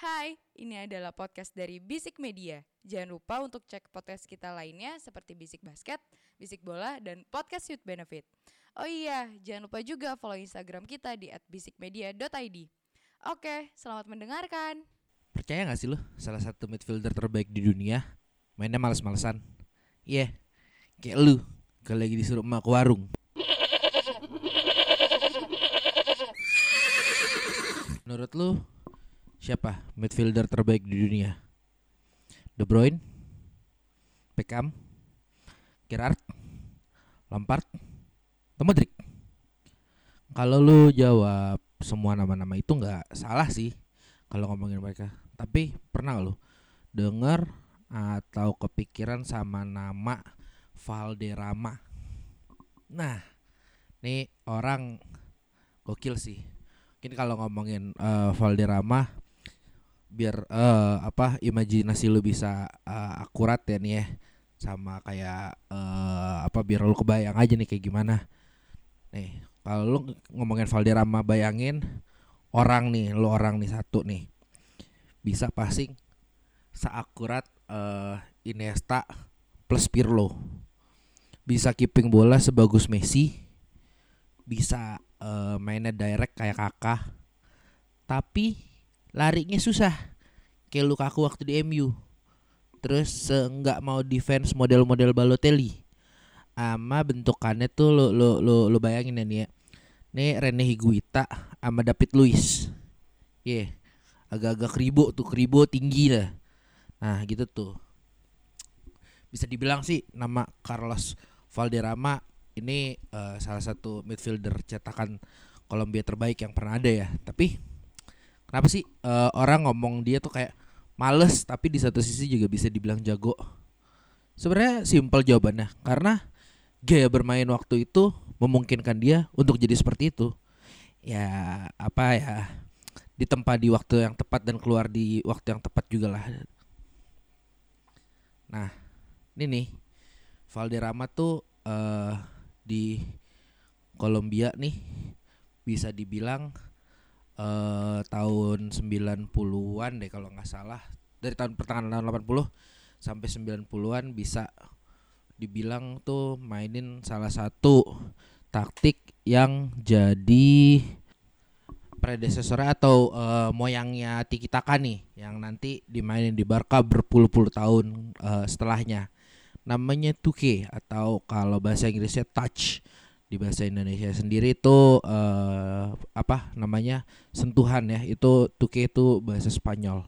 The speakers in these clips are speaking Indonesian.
Hai, ini adalah podcast dari Bisik Media. Jangan lupa untuk cek podcast kita lainnya seperti Bisik Basket, Bisik Bola, dan Podcast Youth Benefit. Oh iya, jangan lupa juga follow Instagram kita di @bisikmedia.id. Oke, selamat mendengarkan. Percaya gak sih lo salah satu midfielder terbaik di dunia mainnya males-malesan? Iya, yeah, kayak lu kalau lagi disuruh emak ke warung. Menurut lu siapa midfielder terbaik di dunia? De Bruyne, Beckham, Gerrard, Lampard, atau Modric? Kalau lu jawab semua nama-nama itu nggak salah sih kalau ngomongin mereka. Tapi pernah lu dengar atau kepikiran sama nama Valderrama? Nah, nih orang gokil sih mungkin kalau ngomongin uh, Valderrama biar uh, apa imajinasi lu bisa uh, akurat ya nih ya. Sama kayak uh, apa biar lu kebayang aja nih kayak gimana. Nih kalau lu ngomongin Valderrama bayangin orang nih lu orang nih satu nih bisa passing seakurat uh, Iniesta plus Pirlo. Bisa keeping bola sebagus Messi. Bisa uh, mainnya direct kayak kakak tapi larinya susah. Kayak Lukaku waktu di MU terus nggak uh, mau defense model-model Balotelli. Ama bentukannya tuh lo lo lo, lo bayangin ya nih ya. Nih Rene Higuita sama David Luiz. Ya yeah. agak-agak kribo tuh kribo tinggi lah nah gitu tuh. Bisa dibilang sih nama Carlos Valderrama ini uh, salah satu midfielder cetakan Kolombia terbaik yang pernah ada ya. Tapi kenapa sih uh, orang ngomong dia tuh kayak males tapi di satu sisi juga bisa dibilang jago? Sebenarnya simpel jawabannya karena gaya bermain waktu itu memungkinkan dia untuk jadi seperti itu. Ya apa ya ditempa di waktu yang tepat dan keluar di waktu yang tepat juga lah. Nah, ini nih Valderrama tuh uh, di Kolombia nih bisa dibilang uh, tahun 90-an deh kalau nggak salah. Dari tahun pertengahan tahun 80 sampai 90-an bisa dibilang tuh mainin salah satu taktik yang jadi predesesor atau uh, moyangnya Tiki Taka nih yang nanti dimainin di Barca berpuluh-puluh tahun uh, setelahnya. Namanya 2K atau kalau bahasa Inggrisnya touch di bahasa Indonesia sendiri itu uh, apa namanya sentuhan ya itu 2K itu bahasa Spanyol.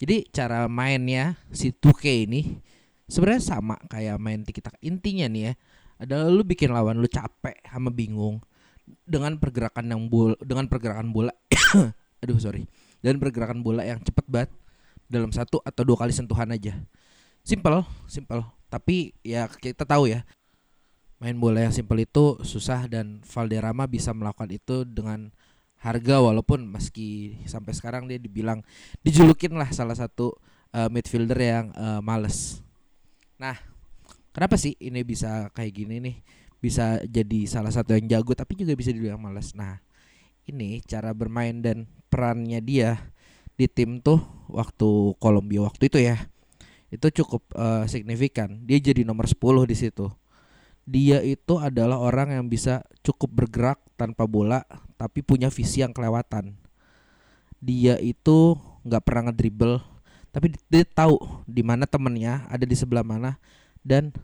Jadi cara mainnya si 2K ini sebenarnya sama kayak main kita intinya nih ya adalah lu bikin lawan lu capek sama bingung dengan pergerakan yang bola dengan pergerakan bola aduh sorry dan pergerakan bola yang cepet banget dalam satu atau dua kali sentuhan aja. Simple simple tapi ya kita tahu ya main bola yang simpel itu susah dan Valderrama bisa melakukan itu dengan harga walaupun meski sampai sekarang dia dibilang dijulukin lah salah satu uh, midfielder yang uh, males. Nah, kenapa sih ini bisa kayak gini nih? Bisa jadi salah satu yang jago tapi juga bisa dibilang males. Nah, ini cara bermain dan perannya dia di tim tuh waktu Kolombia waktu itu ya itu cukup uh, signifikan. Dia jadi nomor 10 di situ. Dia itu adalah orang yang bisa cukup bergerak tanpa bola tapi punya visi yang kelewatan. Dia itu nggak pernah ngedribble tapi dia tahu di mana temennya ada di sebelah mana dan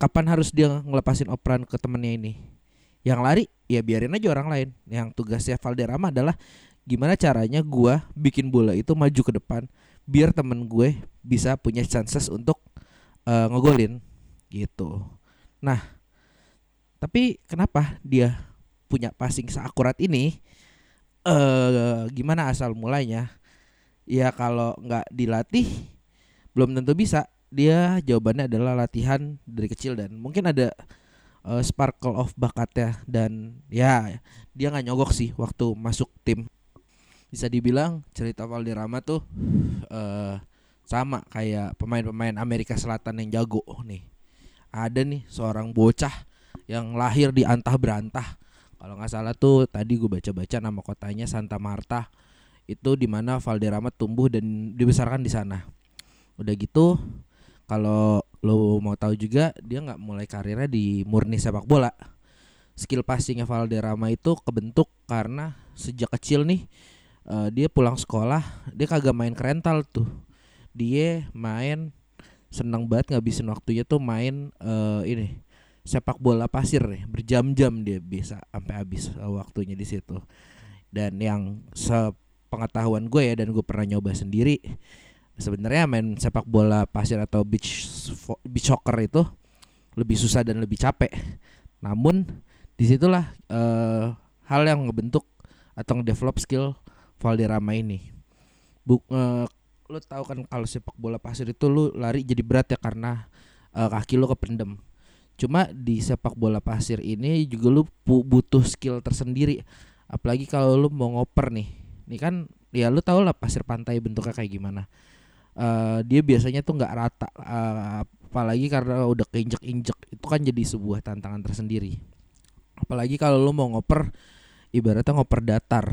kapan harus dia ngelepasin operan ke temennya ini. Yang lari ya biarin aja orang lain. Yang tugasnya Valderrama adalah gimana caranya gua bikin bola itu maju ke depan biar temen gue bisa punya chances untuk uh, ngegolin gitu. Nah, tapi kenapa dia punya passing seakurat ini? uh, gimana asal mulainya? Ya kalau nggak dilatih belum tentu bisa. Dia jawabannya adalah latihan dari kecil dan mungkin ada uh, sparkle of bakatnya dan ya dia nggak nyogok sih waktu masuk tim bisa dibilang cerita Valderrama tuh uh, sama kayak pemain-pemain Amerika Selatan yang jago nih. Ada nih seorang bocah yang lahir di antah berantah. Kalau nggak salah tuh tadi gue baca-baca nama kotanya Santa Marta Itu di mana Valderrama tumbuh dan dibesarkan di sana. Udah gitu, kalau lo mau tahu juga dia nggak mulai karirnya di murni sepak bola. Skill passingnya Valderrama itu kebentuk karena sejak kecil nih uh, dia pulang sekolah dia kagak main kerental tuh. Dia main senang banget ngabisin waktunya tuh main uh, ini sepak bola pasir nih berjam-jam dia bisa sampai habis uh, waktunya di situ. Dan yang sepengetahuan gue ya dan gue pernah nyoba sendiri sebenarnya main sepak bola pasir atau beach beach soccer itu lebih susah dan lebih capek. Namun di situlah uh, hal yang ngebentuk atau ngedevelop skill Valderrama ini. Bu, uh, lu tahu kan kalau sepak bola pasir itu lu lari jadi berat ya karena uh, kaki lu kependem Cuma di sepak bola pasir ini juga lu butuh skill tersendiri. Apalagi kalau lu mau ngoper nih. Ini kan ya lu tau lah pasir pantai bentuknya kayak gimana. Uh, dia biasanya tuh nggak rata. Uh, apalagi karena udah keinjek-injek itu kan jadi sebuah tantangan tersendiri. Apalagi kalau lu mau ngoper ibaratnya ngoper datar.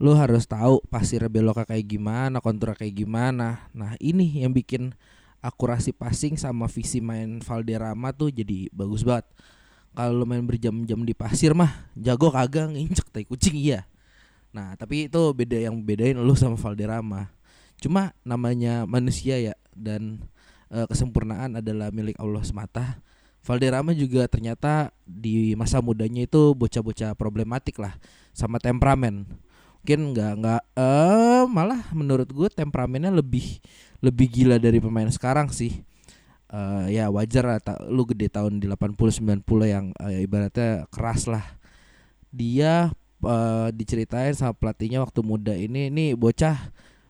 Lu harus tahu pasirnya beloknya kayak gimana, konturnya kayak gimana. Nah, ini yang bikin akurasi passing sama visi main Valderrama tuh jadi bagus banget. Kalau main berjam-jam di pasir mah jago kagak nginjek tai kucing iya. Nah, tapi itu beda yang bedain lu sama Valderrama. Cuma namanya manusia ya dan e, kesempurnaan adalah milik Allah semata. Valderrama juga ternyata di masa mudanya itu bocah-bocah problematik lah sama temperamen. Mungkin nggak nggak eh malah menurut gue temperamennya lebih lebih gila dari pemain sekarang sih. Uh, ya wajar lah ta lu gede tahun di 80 90 yang uh, ibaratnya keras lah. Dia uh, diceritain sama pelatihnya waktu muda ini ini bocah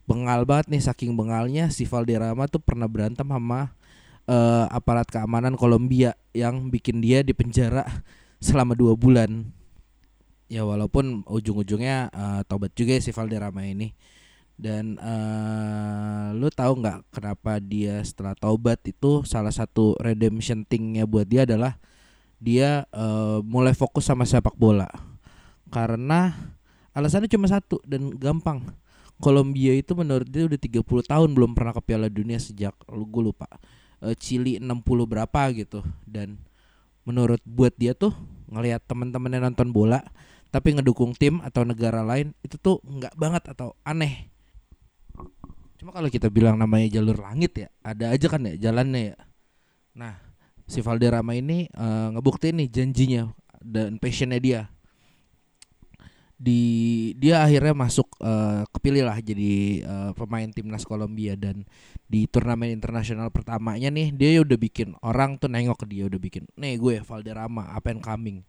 bengal banget nih saking bengalnya si Valderrama tuh pernah berantem sama uh, aparat keamanan Kolombia yang bikin dia di penjara selama dua bulan. Ya walaupun ujung-ujungnya uh, tobat juga ya si Valderrama ini. Dan uh, lu tahu nggak kenapa dia setelah taubat itu salah satu redemption thingnya buat dia adalah dia uh, mulai fokus sama sepak bola. Karena alasannya cuma satu dan gampang. Kolombia itu menurut dia udah 30 tahun belum pernah ke Piala Dunia sejak lu gue lupa. Uh, Chili 60 berapa gitu. Dan menurut buat dia tuh ngelihat teman-temannya nonton bola tapi ngedukung tim atau negara lain itu tuh nggak banget atau aneh Cuma kalau kita bilang namanya jalur langit ya, ada aja kan ya jalannya ya. Nah, si Valderrama ini uh, ngebuktiin nih janjinya dan passionnya dia. Di dia akhirnya masuk uh, kepilih lah jadi uh, pemain timnas Kolombia dan di turnamen internasional pertamanya nih dia udah bikin orang tuh nengok ke dia udah bikin nih gue Valderrama apa yang coming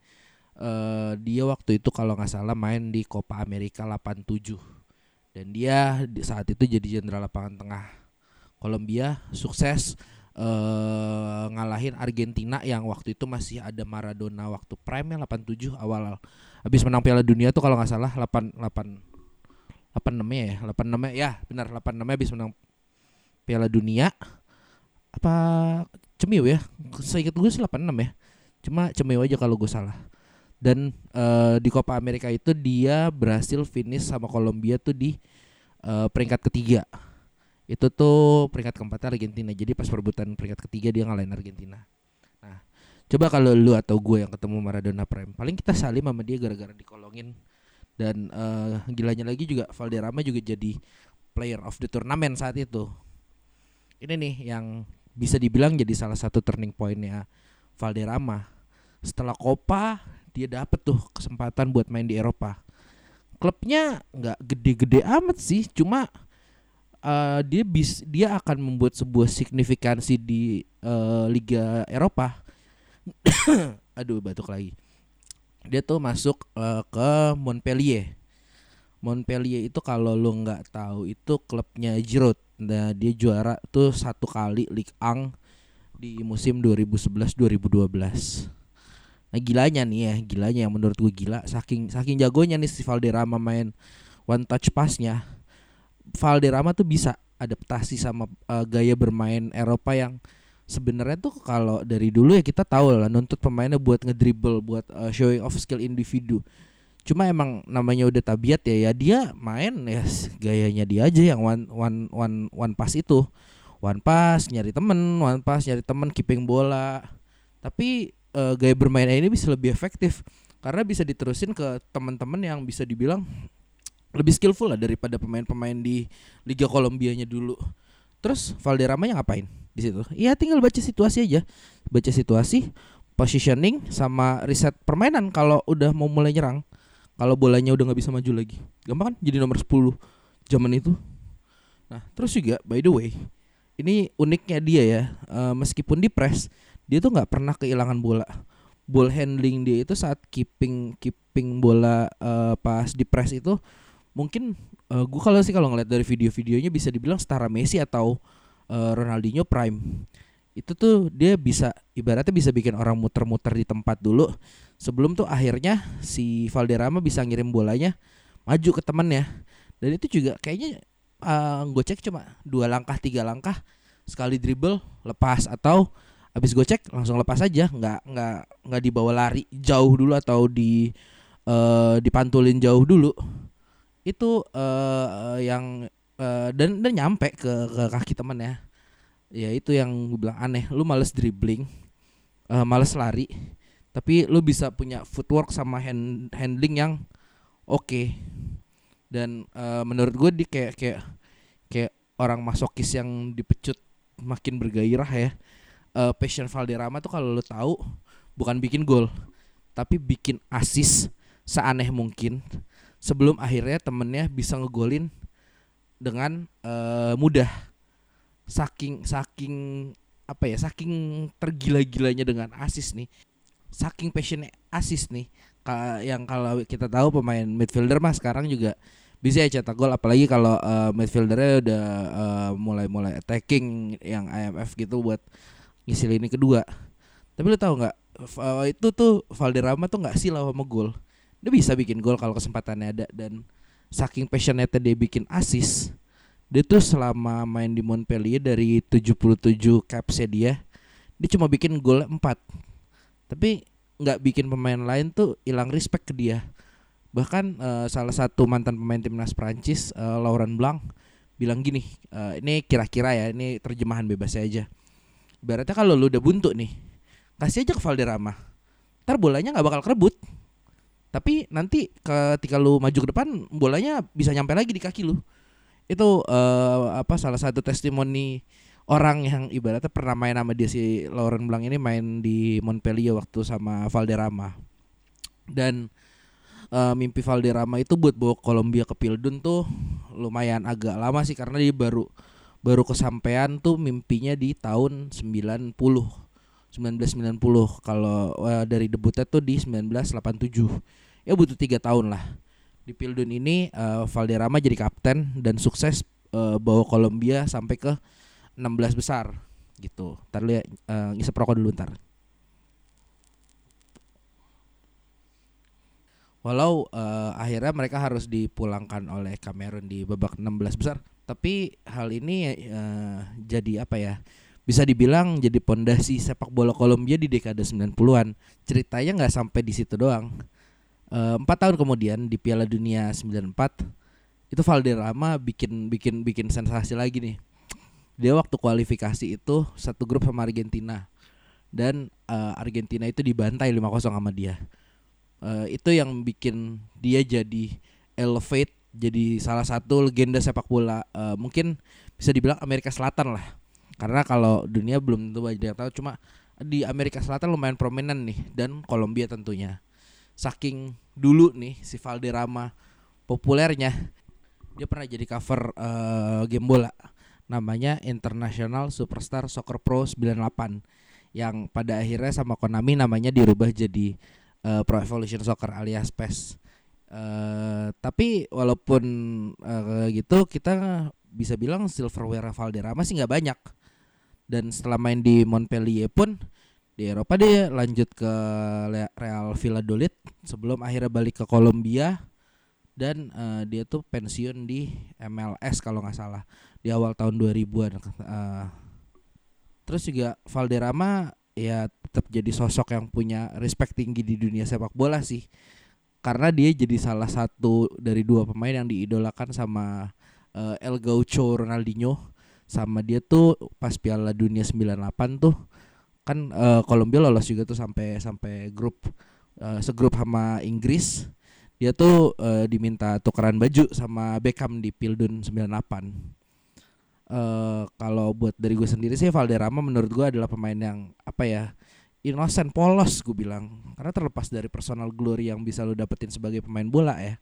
uh, dia waktu itu kalau nggak salah main di Copa America 87 dan dia di saat itu jadi jenderal lapangan tengah Kolombia sukses uh, ngalahin Argentina yang waktu itu masih ada Maradona waktu prime nya 87 awal. Habis menang Piala Dunia tuh kalau nggak salah 8 8 86 ya 86 ya. Benar 86 habis menang Piala Dunia. Apa cemiu ya? Saya ingat gue sih 86 ya. Cuma cemiu aja kalau gue salah dan uh, di Copa America itu dia berhasil finish sama Kolombia tuh di uh, peringkat ketiga. Itu tuh peringkat keempat Argentina. Jadi pas perebutan peringkat ketiga dia ngalahin Argentina. Nah coba kalau lu atau gue yang ketemu Maradona Prime paling kita salim sama dia gara-gara dikolongin. Dan uh, gilanya lagi juga Valderrama juga jadi player of the tournament saat itu. Ini nih yang bisa dibilang jadi salah satu turning pointnya Valderrama. Setelah Copa dia dapet tuh kesempatan buat main di Eropa. Klubnya nggak gede-gede amat sih cuma uh, dia bis dia akan membuat sebuah signifikansi di uh, Liga Eropa. Aduh batuk lagi. Dia tuh masuk uh, ke Montpellier. Montpellier itu kalau lo nggak tahu itu klubnya Giroud. Nah dia juara tuh satu kali Ligue 1 di musim 2011 2012 Nah gilanya nih ya, gilanya yang menurut gue gila saking saking jagonya nih si Valderrama main one touch passnya. Valderrama tuh bisa adaptasi sama uh, gaya bermain Eropa yang sebenarnya tuh kalau dari dulu ya kita tahu lah nuntut pemainnya buat ngedribble buat uh, showing off skill individu. cuma emang namanya udah tabiat ya ya dia main ya gayanya dia aja yang one one one one pass itu one pass nyari temen one pass nyari temen keeping bola tapi uh, gaya bermainnya ini bisa lebih efektif karena bisa diterusin ke teman-teman yang bisa dibilang lebih skillful lah daripada pemain-pemain di Liga Kolombianya dulu. Terus Valderrama yang ngapain di situ? Ya tinggal baca situasi aja. Baca situasi, positioning sama riset permainan kalau udah mau mulai nyerang. Kalau bolanya udah nggak bisa maju lagi. Gampang kan jadi nomor 10 zaman itu. Nah, terus juga by the way, ini uniknya dia ya. Uh, meskipun di press, dia tuh nggak pernah kehilangan bola. Ball handling dia itu saat keeping keeping bola uh, pas di press itu mungkin uh, eh, gue kalau sih kalau ngeliat dari video-videonya bisa dibilang setara Messi atau uh, Ronaldinho prime. Itu tuh dia bisa ibaratnya bisa bikin orang muter-muter di tempat dulu. Sebelum tuh akhirnya si Valderrama bisa ngirim bolanya maju ke temennya. Dan itu juga kayaknya uh, gue cek cuma dua langkah tiga langkah sekali dribble lepas. Atau habis gue cek langsung lepas aja. Nggak nggak nggak dibawa lari jauh dulu atau di uh, dipantulin jauh dulu. Itu uh, yang uh, dan dan nyampe ke ke kaki temen ya. Ya itu yang gue bilang aneh. Lu males dribbling uh, males lari tapi lu bisa punya footwork sama hand handling yang oke. Okay. dan uh, menurut gue di kayak kayak kayak orang masokis yang dipecut makin bergairah ya uh, passion Valderrama tuh kalau lo tahu bukan bikin gol tapi bikin asis seaneh mungkin sebelum akhirnya temennya bisa ngegolin dengan uh, mudah. Saking saking apa ya saking tergila-gilanya dengan asis nih. Saking passionnya asis nih. Yang kalau kita tahu pemain midfielder mah sekarang juga bisa ya cetak gol. Apalagi kalau uh, midfieldernya udah uh, mulai mulai attacking yang IMF gitu buat ngisi lini kedua. Tapi lu tahu nggak itu tuh Valderrama tuh nggak silau sama gol. Dia bisa bikin gol kalau kesempatannya ada dan saking passionate dia bikin assist dia tuh selama main di Montpellier dari 77 capsnya dia dia cuma bikin gol 4 tapi nggak bikin pemain lain tuh hilang respect ke dia. Bahkan uh, salah satu mantan pemain timnas Prancis uh, Laurent Blanc bilang gini uh, ini kira-kira ya ini terjemahan bebas aja Ibaratnya kalau lu udah buntu nih, kasih aja ke Valderrama. Ntar bolanya nggak bakal kerebut. Tapi nanti ketika lu maju ke depan, bolanya bisa nyampe lagi di kaki lu. Itu uh, apa salah satu testimoni orang yang ibaratnya pernah main sama dia si Lauren Blanc ini main di Montpellier waktu sama Valderrama. Dan uh, mimpi Valderrama itu buat bawa Kolombia ke Pildun tuh lumayan agak lama sih karena dia baru baru kesampaian tuh mimpinya di tahun 90 1990 kalau uh, dari debutnya tuh di 1987 ya butuh tiga tahun lah di Pildun ini uh, Valderrama jadi kapten dan sukses uh, bawa Kolombia sampai ke 16 besar gitu. Ntar lu ya uh, ngisep rokok dulu ntar. Walau uh, akhirnya mereka harus dipulangkan oleh Cameroon di babak 16 besar, tapi hal ini uh, jadi apa ya bisa dibilang jadi pondasi sepak bola Kolombia di dekade 90-an ceritanya nggak sampai di situ doang. Eh, empat tahun kemudian di Piala Dunia 94 itu Valderrama bikin bikin bikin sensasi lagi nih. Dia waktu kualifikasi itu satu grup sama Argentina. Dan uh, Argentina itu dibantai 5-0 sama dia. Uh, itu yang bikin dia jadi elevate jadi salah satu legenda sepak bola uh, mungkin bisa dibilang Amerika Selatan lah. Karena kalau dunia belum tentu banyak yang tahu cuma di Amerika Selatan lumayan prominent nih dan Kolombia tentunya. Saking dulu nih si Valderrama populernya dia pernah jadi cover uh, game bola namanya International Superstar Soccer Pro 98 yang pada akhirnya sama Konami namanya dirubah jadi uh, Pro Evolution Soccer alias PES Uh, tapi walaupun uh, gitu kita bisa bilang silverware Valderrama sih nggak banyak. Dan setelah main di Montpellier pun di Eropa dia lanjut ke Real Valladolid sebelum akhirnya balik ke Kolombia dan uh, dia tuh pensiun di MLS kalau nggak salah di awal tahun 2000-an uh, terus juga Valderrama ya tetap jadi sosok yang punya respect tinggi di dunia sepak bola sih karena dia jadi salah satu dari dua pemain yang diidolakan sama uh, El Gaucho Ronaldinho. Sama dia tuh pas Piala Dunia 98 tuh. Kan uh, Kolombia lolos juga tuh sampai sampai grup uh, segrup sama Inggris. Dia tuh uh, diminta tukeran baju sama Beckham di Pildun 98 Uh, kalau buat dari gue sendiri sih Valderrama menurut gue adalah pemain yang apa ya innocent polos gue bilang. Karena terlepas dari personal glory yang bisa lo dapetin sebagai pemain bola ya.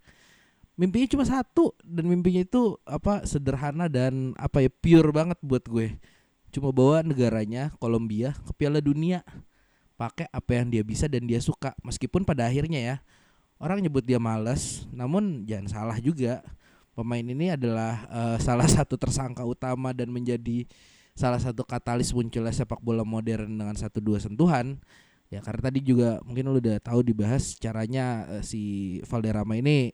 Mimpinya cuma satu dan mimpinya itu apa sederhana dan apa ya pure banget buat gue. Cuma bawa negaranya Kolombia ke Piala Dunia. Pakai apa yang dia bisa dan dia suka meskipun pada akhirnya ya orang nyebut dia males namun jangan salah juga. Pemain ini adalah uh, salah satu tersangka utama dan menjadi salah satu katalis munculnya sepak bola modern dengan satu dua sentuhan. Ya karena tadi juga mungkin lu udah tahu dibahas caranya uh, si Valderrama ini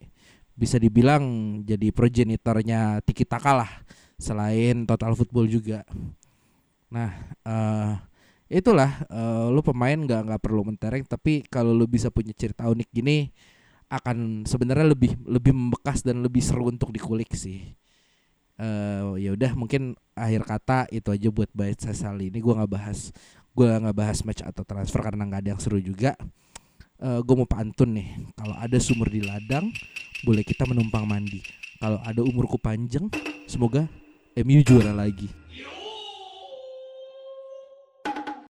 bisa dibilang jadi progenitornya Tiki Taka lah selain total football juga. Nah uh, itulah uh, lu pemain nggak nggak perlu mentereng tapi kalau lu bisa punya cerita unik gini akan sebenarnya lebih lebih membekas dan lebih seru untuk dikulik sih uh, ya udah mungkin akhir kata itu aja buat bahas kali ini gue nggak bahas gue nggak bahas match atau transfer karena nggak ada yang seru juga. Uh, eh, gue mau pantun nih. Kalau ada sumur di ladang boleh kita menumpang mandi. Kalau ada umurku panjang semoga MU juara lagi